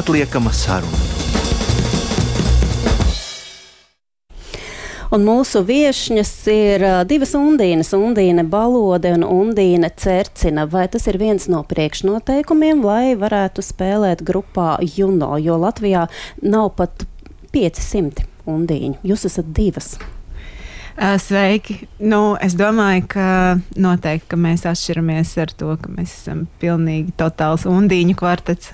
neatliekama saruna. Un mūsu viesņas ir divas undīnas, Undīna Balode un Undīna Cercina. Vai tas ir viens no priekšnoteikumiem, lai varētu spēlēt grupā Juno, jo Latvijā nav pat 500 undīņu. Jūs esat divas. Sveiki! Nu, es domāju, ka noteikti ka mēs atšķiramies ar to, ka mēs esam pilnīgi totāls undīņu kvartets.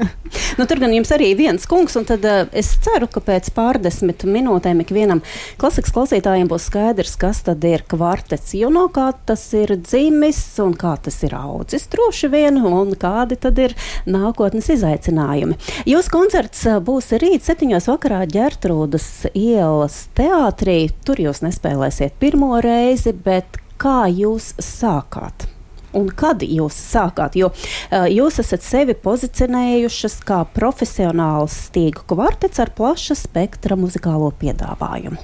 nu, tur gan jums arī viens kungs, un tad uh, es ceru, ka pēc pārdesmit minūtēm ikvienam klasikas klausītājiem būs skaidrs, kas tad ir kvartets. Jo no kā tas ir dzimis un kā tas ir audzis droši vien, un kādi tad ir nākotnes izaicinājumi. Jūsu koncerts būs rīt septiņos vakarā ģērtrūdas ielas teātrī. Tur jūs nespējat nespēlēsiet pirmo reizi, bet kā jūs sākāt? Un kad jūs sākāt? Jo uh, jūs esat sevi pozicionējušas kā profesionāls stīgu kvartets ar plaša spektra muzikālo piedāvājumu.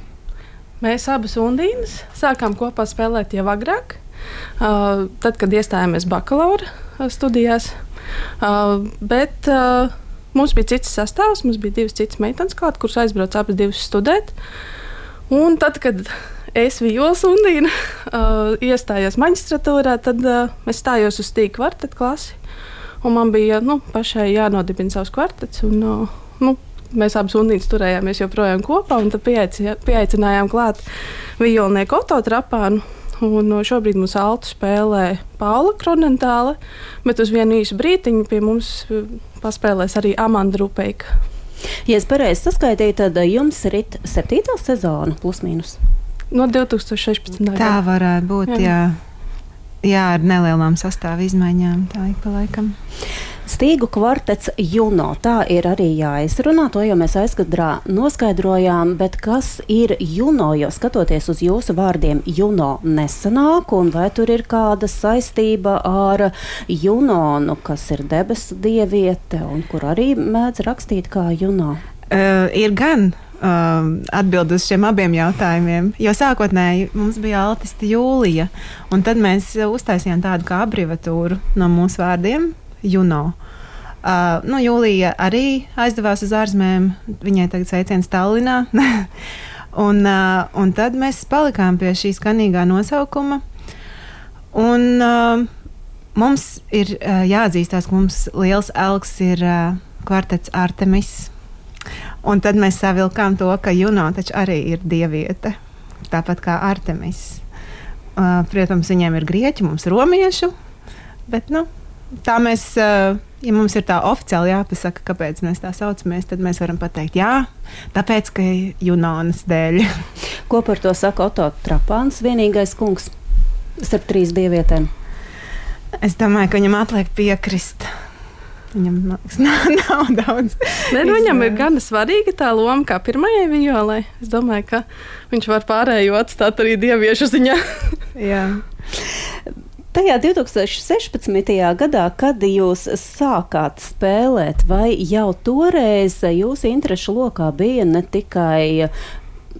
Mēs abas undīnas sākām kopā spēlēt jau agrāk, uh, tad, kad iestājāmies bakalaura studijās. Uh, bet mums bija cits sastāvs, mums bija divas citas meitenes, klāt, kuras aizbrauca abas divas studēt. Un tad, kad es Vīls un Dīna uh, iestājos maģistratūrā, tad uh, es stājos uz tīk kvartetu klasi. Un man bija nu, pašai jānodibina savs kvartets. Un, uh, nu, mēs abas undīnas turējāmies joprojām kopā, un pieaicinājām klāt violnieku Oto Trapānu. Un šobrīd mums altu spēlē Paula Kronentāle, bet uz vienu īsu brīdiņu pie mums paspēlēs arī Amanda Rupeika. Ja es pareizi saskaitīju, tad jums ir septītā sezona plus mīnus. No 2016. gada. Tā varētu būt, jā. jā. Jā, ar nelielām sastāvā izmaiņām, tā ik pa laikam. Stīgu kvartets Juno. Tā ir arī jāizrunā. To jau mēs aizkadrā noskaidrojām. Bet kas ir Juno? Jo skatoties uz jūsu vārdiem, Juno nesanāk. Un vai tur ir kāda saistība ar Junonu, kas ir debesu dieviete un kur arī mēdz rakstīt kā Juno? Uh, ir gan um, atbild uz šiem abiem jautājumiem. Jo sākotnēji mums bija Altista Jūlija, un tad mēs uztaisījām tādu kā abreviatūru no mūsu vārdiem - Juno. Uh, nu, Jūlija arī aizdevās uz ārzemēm. Viņai tagad sveiciens Tallinā. un, uh, un tad mēs palikām pie šī skanīgā nosaukuma. Un, uh, mums ir uh, jāatzīstās, ka mums liels elks ir uh, kvartets Artemis. Un tad mēs savilkām to, ka Juno taču arī ir dieviete, tāpat kā Artemis. Uh, protams, viņiem ir grieķu, mums ir romiešu, bet nu, tā mēs. Uh, ja mums ir tā oficiāli jāpasaka, kāpēc mēs tā saucamies, tad mēs varam pateikt, jā, tāpēc, ka Junonas dēļ. Ko par to saka Oto Trapāns, vienīgais kungs starp trīs dievietēm? Es domāju, ka viņam atliek piekrist. Viņam liekas, nav, nav daudz. Ne, nu, viņam ir gan svarīga tā loma, kā pirmajai violai. Es domāju, ka viņš var pārējo atstāt arī dieviešu ziņā. Tajā 2016. gadā, kad jūs sākāt spēlēt, vai jau toreiz jūsu interešu lokā bija ne tikai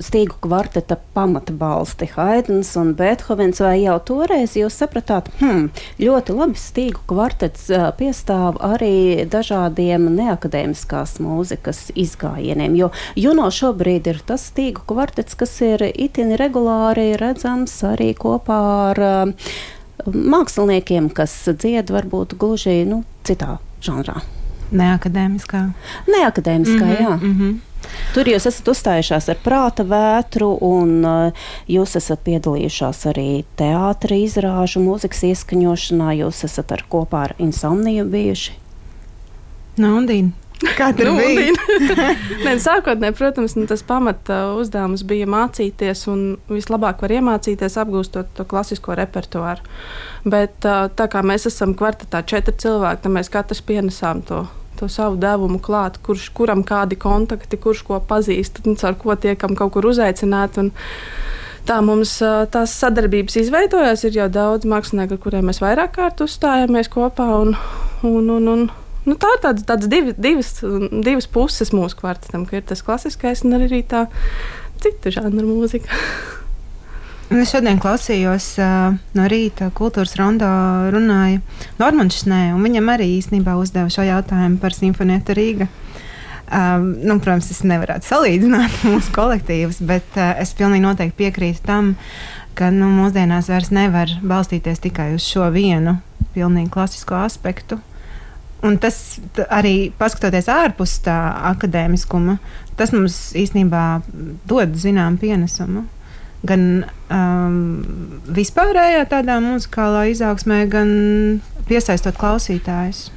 stīgu kvarteta pamatbalsti Haidens un Beethovens, vai jau toreiz jūs sapratāt, hmm, ļoti labi stīgu kvartets piestāv arī dažādiem neakadēmiskās mūzikas izgājieniem, jo Juno šobrīd ir tas stīgu kvartets, kas ir itin regulāri redzams arī kopā ar māksliniekiem, kas dzied varbūt gluži nu, citā žanrā. Neakadēmiskā. Neakadēmiskā, mm -hmm, jā. Mm -hmm. Tur jūs esat uzstājušās ar prāta vētru, un uh, jūs esat piedalījušās arī teātris izrāžu, mūzikas ieskaņošanā. Jūs esat ar kopā ar Insomniju bijuši. Naudīna. Kā tur nu, bija? Nē, sākotnēji, protams, nu, tas pamata uzdevums bija mācīties, un vislabāk var iemācīties, apgūstot to klasisko repertuāru. Bet tā kā mēs esam kvartetā četri cilvēki, tad mēs katrs pienesām to to savu devumu klāt, kurš, kuram kādi kontakti, kurš ko pazīst, ar ko tiekam kaut kur uzaicināti. Tā mums tās sadarbības izveidojās. Ir jau daudz mākslinieku, ar kuriem mēs vairāk kārt uzstājāmies kopā. Un, un, un, un, nu, tā ir tāds, tāds divi, divas, divas puses mūsu kvartetam, ka ir tas klasiskais un arī tā cita žanra mūzika. Es šodien klausījos uh, no rīta kultūras rondā runāja Normans Šnē, un viņam arī īstenībā uzdeva šo jautājumu par simfonietu Rīgā. Um, nu, protams, es nevaru salīdzināt mūsu kolektīvus, bet uh, es pilnīgi noteikti piekrītu tam, ka nu, mūsdienās vairs nevar balstīties tikai uz šo vienu pilnīgi klasisko aspektu. Un tas arī paskatoties ārpus tā akadēmiskuma, tas mums īstenībā dod zināmu pienesumu. Gan um, vispārējā tādā muzikālā izaugsmē, gan piesaistot klausītājus.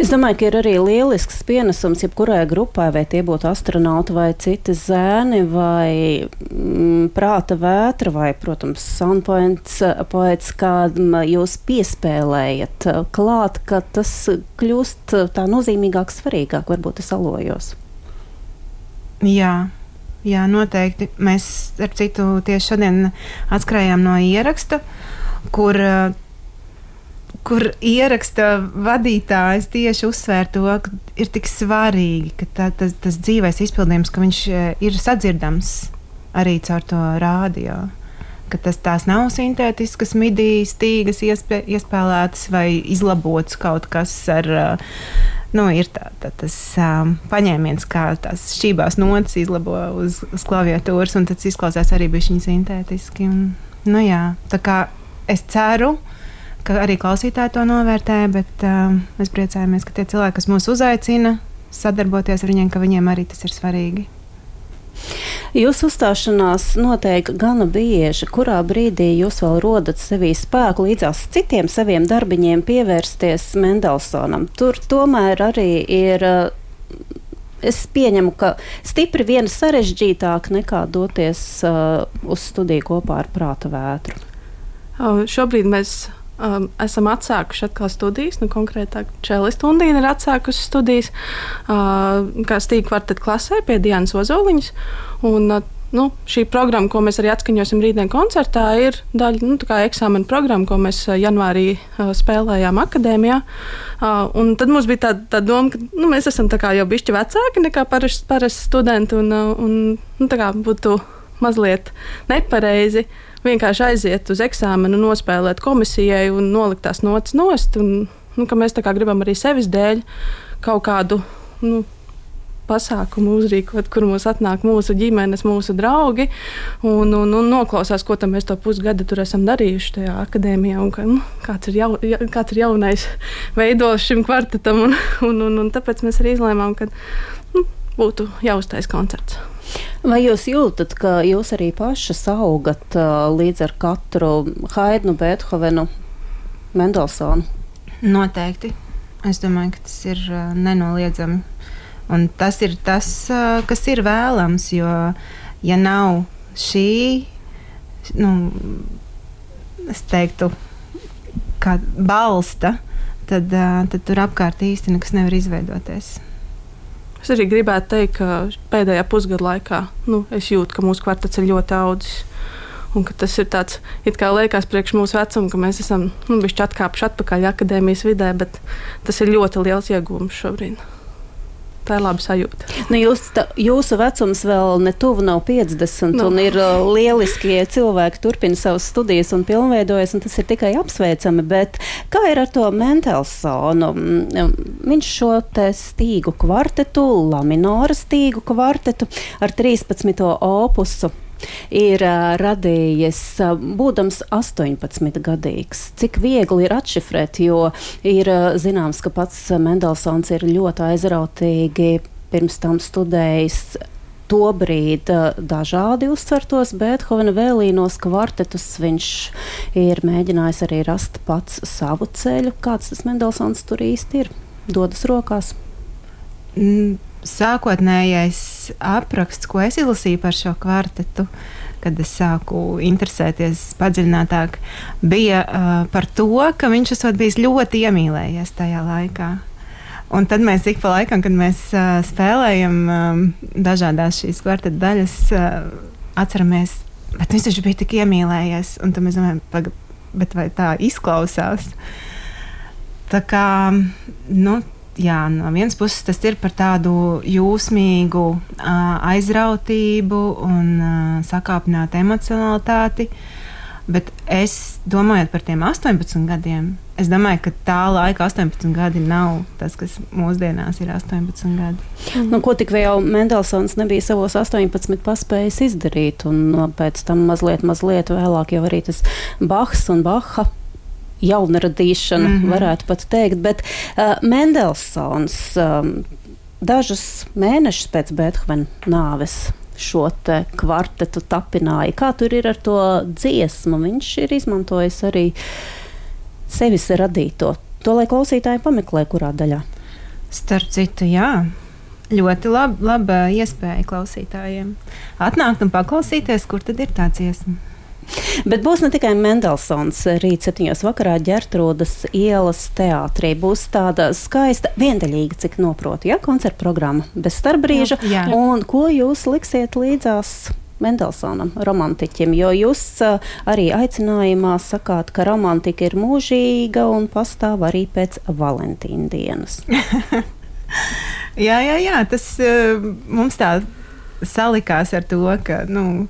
Es domāju, ka ir arī lielisks pienesums jebkurai grupai, vai tie būtu astronauti vai citi zēni, vai mm, prāta vētra, vai, protams, soundpoints poets, kādam jūs piespēlējat klāt, ka tas kļūst tā nozīmīgāk, svarīgāk, varbūt es alojos. Jā. Jā, noteikti. Mēs ar citu tieši šodien atskrējām no ieraksta, kur uh, kur ieraksta vadītājs tieši uzsver to, ka ir tik svarīgi, ka tā, tas, tas dzīvais izpildījums, ka viņš e, ir sadzirdams arī caur to rādio. Ka tas tās nav sintētiskas midijas, tīgas iespē, iespēlētas vai izlabots kaut kas ar. Nu, ir tā, tā, tas um, paņēmiens, kā tās šķībās notis izlabo uz, uz klaviatūras, un tas izklausās arī bija sintētiski. Un, nu, jā, tā kā es ceru, ka arī klausītāji to novērtē, bet uh, mēs priecājamies, ka tie cilvēki, kas mūs uzaicina, sadarboties ar viņiem, ka viņiem arī tas ir svarīgi. Jūsu uzstāšanās notiek gana bieži. Kurā brīdī jūs vēl rodat sevī spēku līdzās citiem saviem darbiņiem pievērsties Mendelsonam? Tur tomēr arī ir. Es pieņemu, ka stipri vien sarežģītāk nekā doties uh, uz studiju kopā ar prāta vētru. Šobrīd mēs um, esam atsākuši atkal studijas. Nu, konkrētāk, Čēlis Tundīna ir atsākusi studijas uh, kā stīga kvarteta klasē pie Dienas Ozoliņas. Un, uh, Nu, šī programma, ko mēs arī atskaņosim rītdienas koncertā, ir daļa no nu, eksāmena programmas, ko mēs uh, janvārī uh, spēlējām akadēmijā. Uh, tad mums bija tāda tā doma, ka nu, mēs esam jau bišķi vecāki nekā parasti parast studenti, un, un nu, būtu mazliet nepareizi uh, vienkārši aiziet uz eksāmenu, nospēlēt komisijai un nolikt tās notis nost. Un, nu, mēs gribam arī sevis dēļ kaut kādu. Nu, pasākumu uzrīkot, kur mums atnāk mūsu ģimenes, mūsu draugi un, un, un noklausās, ko mēs to pusgadu tur esam darījuši tajā akadēmijā. Un, ka, nu, kāds, ir jau, kāds ir jaunais veidols šim kvartetam, un, un, un, un tāpēc mēs arī izlēmām, ka nu, būtu jāuztais koncerts. Vai jūs jūtat, ka jūs arī pašas augat līdz ar katru Haidnu, Beethovenu, Mendelsonu? Noteikti. Es domāju, ka tas ir nenoliedzami. Un tas ir tas, kas ir vēlams, jo ja nav šī, nu, es teiktu, kā balsta, tad, tad tur apkārt nekas nevar izveidoties. Es arī gribētu teikt, ka pēdējā pusgada laikā nu, es jūtu, ka mūsu kvartets ir ļoti audzis. Un tas ir tāds, kā liekas, priekš mūsu vecuma, ka mēs esam nu, atkāpuši atpakaļ akadēmijas vidē, bet tas ir ļoti liels iegūms šobrīd tā ir laba sajūta. Nu, jūs, tā, jūsu vecums vēl netuvu nav 50, no. un ir uh, lieliski, ja cilvēki turpina savas studijas un pilnveidojas, un tas ir tikai apsveicami. Bet kā ir ar to Mendelsonu? Mm, viņš šo stīgu kvartetu, lamināra stīgu kvartetu ar 13. opusu ir uh, radījies uh, būdams 18 gadīgs. Cik viegli ir atšifrēt, jo ir uh, zināms, ka pats Mendelsons ir ļoti aizrautīgi pirms tam studējis tobrīd dažādi uztvertos Beethovena vēlīnos kvartetus. Viņš ir mēģinājis arī rast pats savu ceļu. Kāds tas Mendelsons tur īsti ir? Dodas rokās. Mm sākotnējais apraksts, ko es izlasīju par šo kvartetu, kad es sāku interesēties padziļinātāk, bija uh, par to, ka viņš esot bijis ļoti iemīlējies tajā laikā. Un tad mēs ik pa laikam, kad mēs uh, spēlējam um, dažādas šīs kvarteta daļas, uh, atceramies, bet viņš taču bija tik iemīlējies. Un tad mēs domājam, bet vai tā izklausās? Tā kā, nu, jā, no vienas puses tas ir par tādu jūsmīgu aizrautību un sakāpinātu emocionalitāti. Bet es domāju par tiem 18 gadiem. Es domāju, ka tā laika 18 gadi nav tas, kas mūsdienās ir 18 gadi. Nu, ko tik vēl Mendelsons nebija savos 18 paspējis izdarīt, un pēc tam mazliet, mazliet vēlāk jau arī tas Bahs un Baha jaunradīšana, mm -hmm. varētu pat teikt. Bet uh, Mendelsons um, dažus mēnešus pēc Beethovena nāves šo kvartetu tapināja. Kā tur ir ar to dziesmu? Viņš ir izmantojis arī sevis radīto. To lai klausītāji pameklē, kurā daļā. Starp citu, jā. Ļoti laba lab, iespēja klausītājiem atnākt un paklausīties, kur tad ir tā dziesma. Bet būs ne tikai Mendelsons. Rīt, 7. vakarā ģērtrūdas ielas teātrī būs tāda skaista, viendaļīga, cik noprotu, ja koncerta programma bez starpbrīža. Jā, jā. Un ko jūs liksiet līdzās? Mendelsonam, romantiķim, jo jūs arī aicinājumā sakāt, ka romantika ir mūžīga un pastāv arī pēc Valentīna dienas. jā, jā, jā, tas mums tā salikās ar to, ka nu,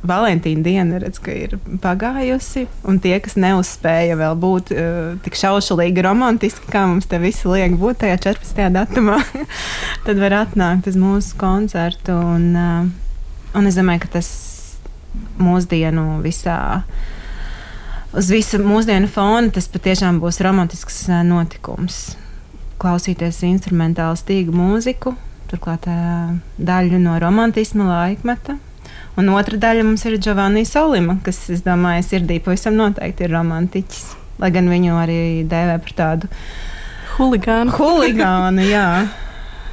Valentīna diena redz, ir pagājusi, un tie, kas neuzspēja vēl būt uh, tik šaušalīgi romantiski, kā mums te visi liek būt tajā 14. datumā, tad var atnākt uz mūsu koncertu. Un, uh, un es domāju, ka tas mūsdienu visā. Uz visu mūsdienu fona tas patiešām būs romantisks uh, notikums. Klausīties instrumentālu stīgu mūziku, turklāt daļu no romantisma laikmeta Un otra daļa mums ir Giovanni Solima, kas, es domāju, sirdī pavisam noteikti ir romantiķis. Lai gan viņu arī dēvē par tādu huligānu. Huligānu, jā.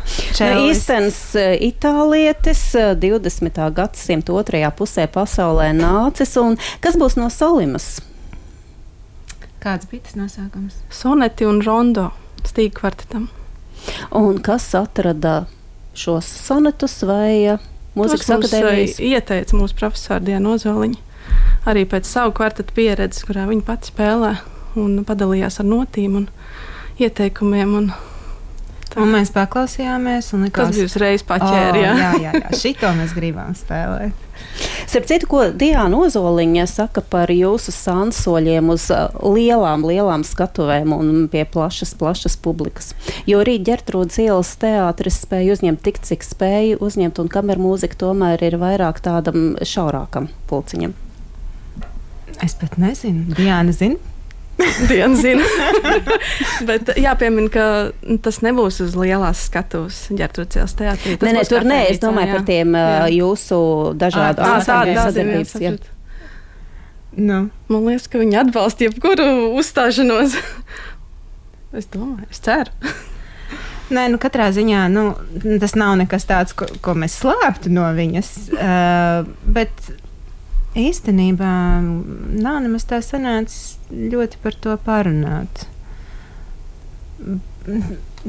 Nu, īstenis eh, itālietis 20. Eh, gadsimta otrajā pusē pasaulē nācis. Kas būs no Solimas? Kāds bija tas nosaukums? Soneti un rondo stīgu kvartetam. Un kas atrada šos sonetus vai mūzikas akadēmijas. Ieteica mūsu profesora Diana Ozoliņa arī pēc savu kvartetu pieredzes, kurā viņa pati spēlē un padalījās ar notīm un ieteikumiem. Un Tā. Un mēs paklausījāmies, un likās, tas bija uzreiz paķēri. Oh, jā, jā, jā, jā. šito mēs gribam spēlēt. Starp citu, ko Diana Ozoliņa saka par jūsu sansoļiem uz uh, lielām, lielām skatuvēm un pie plašas, plašas publikas. Jo arī Gertrūdas ielas teātris spēja uzņemt tik, cik spēja uzņemt, un kameru mūzika tomēr ir vairāk tādam šaurākam pulciņam. Es pat nezinu, Diana zina. Diena zina. Bet jāpiemina, ka tas nebūs uz lielās skatuves ģērbtuves teātrī. Nē, nē, tur nē, es domāju jā. par tiem jā. jūsu dažādu sadarbības. Nu. Man liekas, ka viņi atbalsta jebkuru uzstāšanos. es domāju, es ceru. Nē, nu, katrā ziņā nu, tas nav nekas tāds, ko, ko mēs slēptu no viņas. Uh, bet īstenībā nav nemaz tā sanācis ļoti par to parunāt.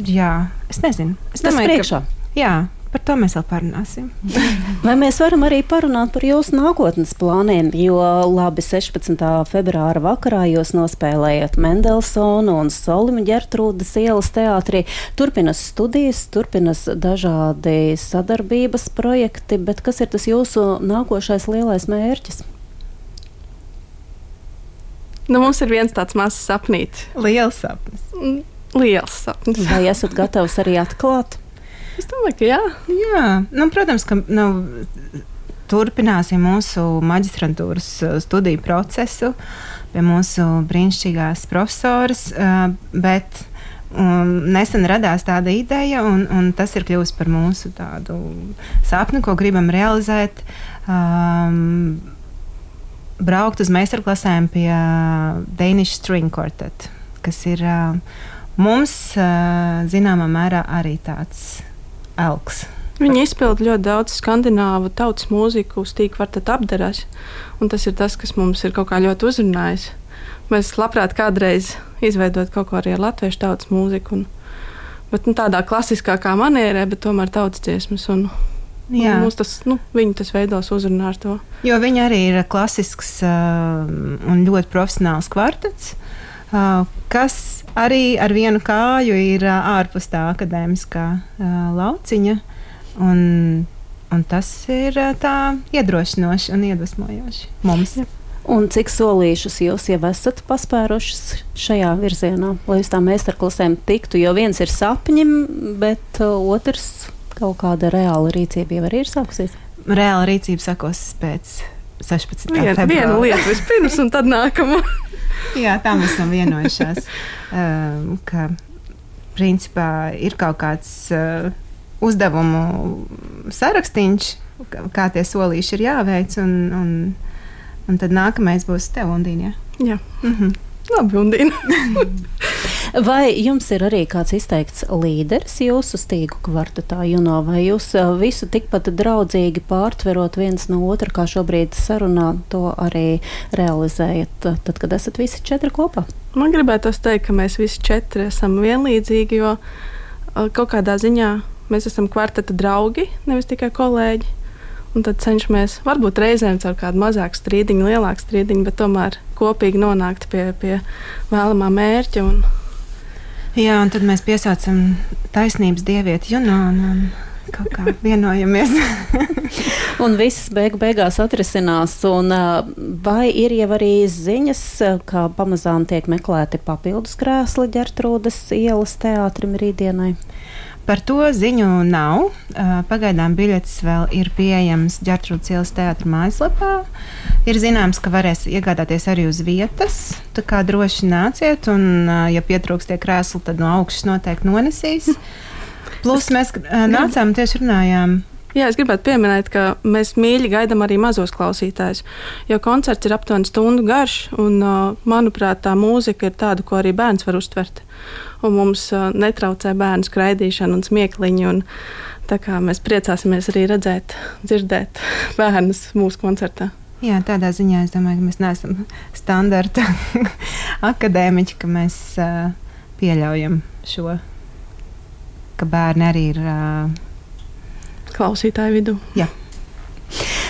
Jā, es nezinu. Es Tas domāju, priekšā. ka jā, Par to mēs vēl parunāsim. Vai mēs varam arī parunāt par jūsu nākotnes plāniem? Jo labi 16. februāra vakarā jūs nospēlējat Mendelsonu un Solimu ģertrūdas ielas teātrī. Turpinas studijas, turpinas dažādi sadarbības projekti, bet kas ir tas jūsu nākošais lielais mērķis? Nu, mums ir viens tāds mazs sapnis. Liels sapnis. Liels sapnis. Vai esat gatavs arī atklāt? Es domāju, ka jā. jā. Nu, protams, ka nu, turpināsim mūsu maģistrantūras uh, studiju procesu pie mūsu brīnišķīgās profesoras. Uh, bet um, nesen radās tāda ideja, un, un tas ir kļuvis par mūsu sapni, ko gribam realizēt. Um, braukt uz meistarklasēm pie uh, Danish String Quartet, kas ir uh, mums uh, zināmā mērā arī tāds elks. Viņi izpilda ļoti daudz skandināvu tautas mūziku, stīku var tad apdarās. Un tas ir tas, kas mums ir kaut kā ļoti uzrunājis. Mēs labprāt kādreiz izveidot kaut ko arī ar latviešu tautas mūziku. Un, bet nu, tādā klasiskākā manierē, bet tomēr tautas dziesmas. Un, Jā. Mums tas, nu, viņi tas veidos uzrunā ar to. Jo viņi arī ir klasisks uh, un ļoti profesionāls kvartets. Uh, kas arī ar vienu kāju ir uh, ārpus tā akadēmiskā uh, lauciņa. Un, un tas ir tā iedrošinoši un iedvesmojoši mums. Ja. Un cik solīšus jūs jau esat paspērušas šajā virzienā, lai uz tām meistarklasēm tiktu? Jo viens ir sapņi, bet uh, otrs kaut kāda reāla rīcība jau arī ir sākusies. Reāla rīcība sakos pēc 16. Vien, februāra. viena lieta vispirms, un tad nākamā. Jā, tā mēs esam vienojušās. um, ka principā ir kaut kāds uh, uzdevumu sarakstīns, kā, tie solīši ir jāveic. Un, un, un tad nākamais būs tev, Undīna. Jā, Mm labi, Undīna. Vai jums ir arī kāds izteikts līderis jūsu stīgu kvartetā, Juno, vai jūs uh, visu tikpat draudzīgi pārtverot viens no otra, kā šobrīd sarunā, to arī realizējat, uh, tad, kad esat visi četri kopā? Man gribētu teikt, ka mēs visi četri esam vienlīdzīgi, jo uh, kaut kādā ziņā mēs esam kvarteta draugi, nevis tikai kolēģi. Un tad cenšamies, varbūt reizēm ar kādu mazāku strīdiņu, lielāku strīdiņu, bet tomēr kopīgi nonākt pie, pie vēlamā mērķa. Un, Jā, un tad mēs piesaucam taisnības dievieti Juno un, kaut kā vienojamies. Un viss beig beigās atrisinās. Un, vai ir jau arī ziņas, ka pamazām tiek meklēti papildus krēsli ģertrūdas ielas teātrim rītdienai? Par to ziņu nav. Uh, Pagaidām biļetes vēl ir pieejamas Džartrūdas ielas teātras mājaslapā. Ir zināms, ka varēs iegādāties arī uz vietas. Tā kā droši nāciet, un, uh, ja pietrūks tie krēsli, tad no augšas noteikti nonesīs. Plus mēs uh, nācām tieši runājām. Jā, es gribētu pieminēt, ka mēs mīļi gaidām arī mazos klausītājus. Jo koncerts ir aptuveni stundu garš, un, manuprāt, tā mūzika ir tāda, ko arī bērns var uztvert. Un mums netraucē bērnu skraidīšanu un smiekliņu. Un, kā mēs priecāsimies arī redzēt, dzirdēt bērnus mūsu koncertā. Jā, tādā ziņā es domāju, ka mēs neesam standarta akadēmiķi, ka mēs uh, pieļaujam šo, ka bērni arī ir. Uh, Klausītāju vidū. jā.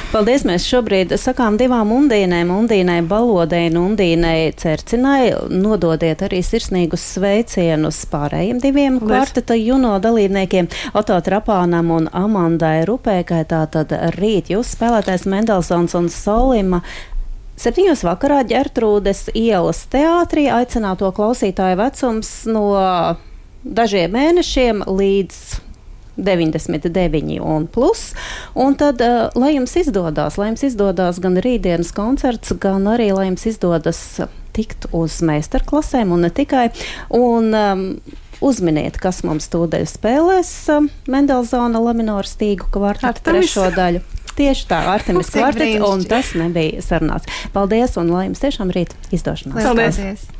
Paldies! Mēs šobrīd sakām divām undīnēm, Undīnai Balodei un Undīnai Cercinai. Nododiet arī sirsnīgus sveicienus pārējiem diviem kvarteta juno dalībniekiem Oto Trapānam un Amandai Rupēkai. Tātad rīt jūs spēlētājs Mendelsons un Solima. Septiņos vakarā ģertrūdes ielas teātrī aicināto klausītāju vecums no dažiem mēnešiem līdz 99 un plus. Un tad, uh, lai jums izdodas, lai jums izdodas gan rītdienas koncerts, gan arī, lai jums izdodas tikt uz meistarklasēm un ne tikai. Un, um, Uzminiet, kas mums tūdaļ spēlēs uh, Mendelsona lamināru stīgu kvartetu trešo daļu. Tieši tā, Artemis kvartets, un tas nebija sarunāts. Paldies, un lai jums tiešām rīt izdošanās. Paldies. paldies!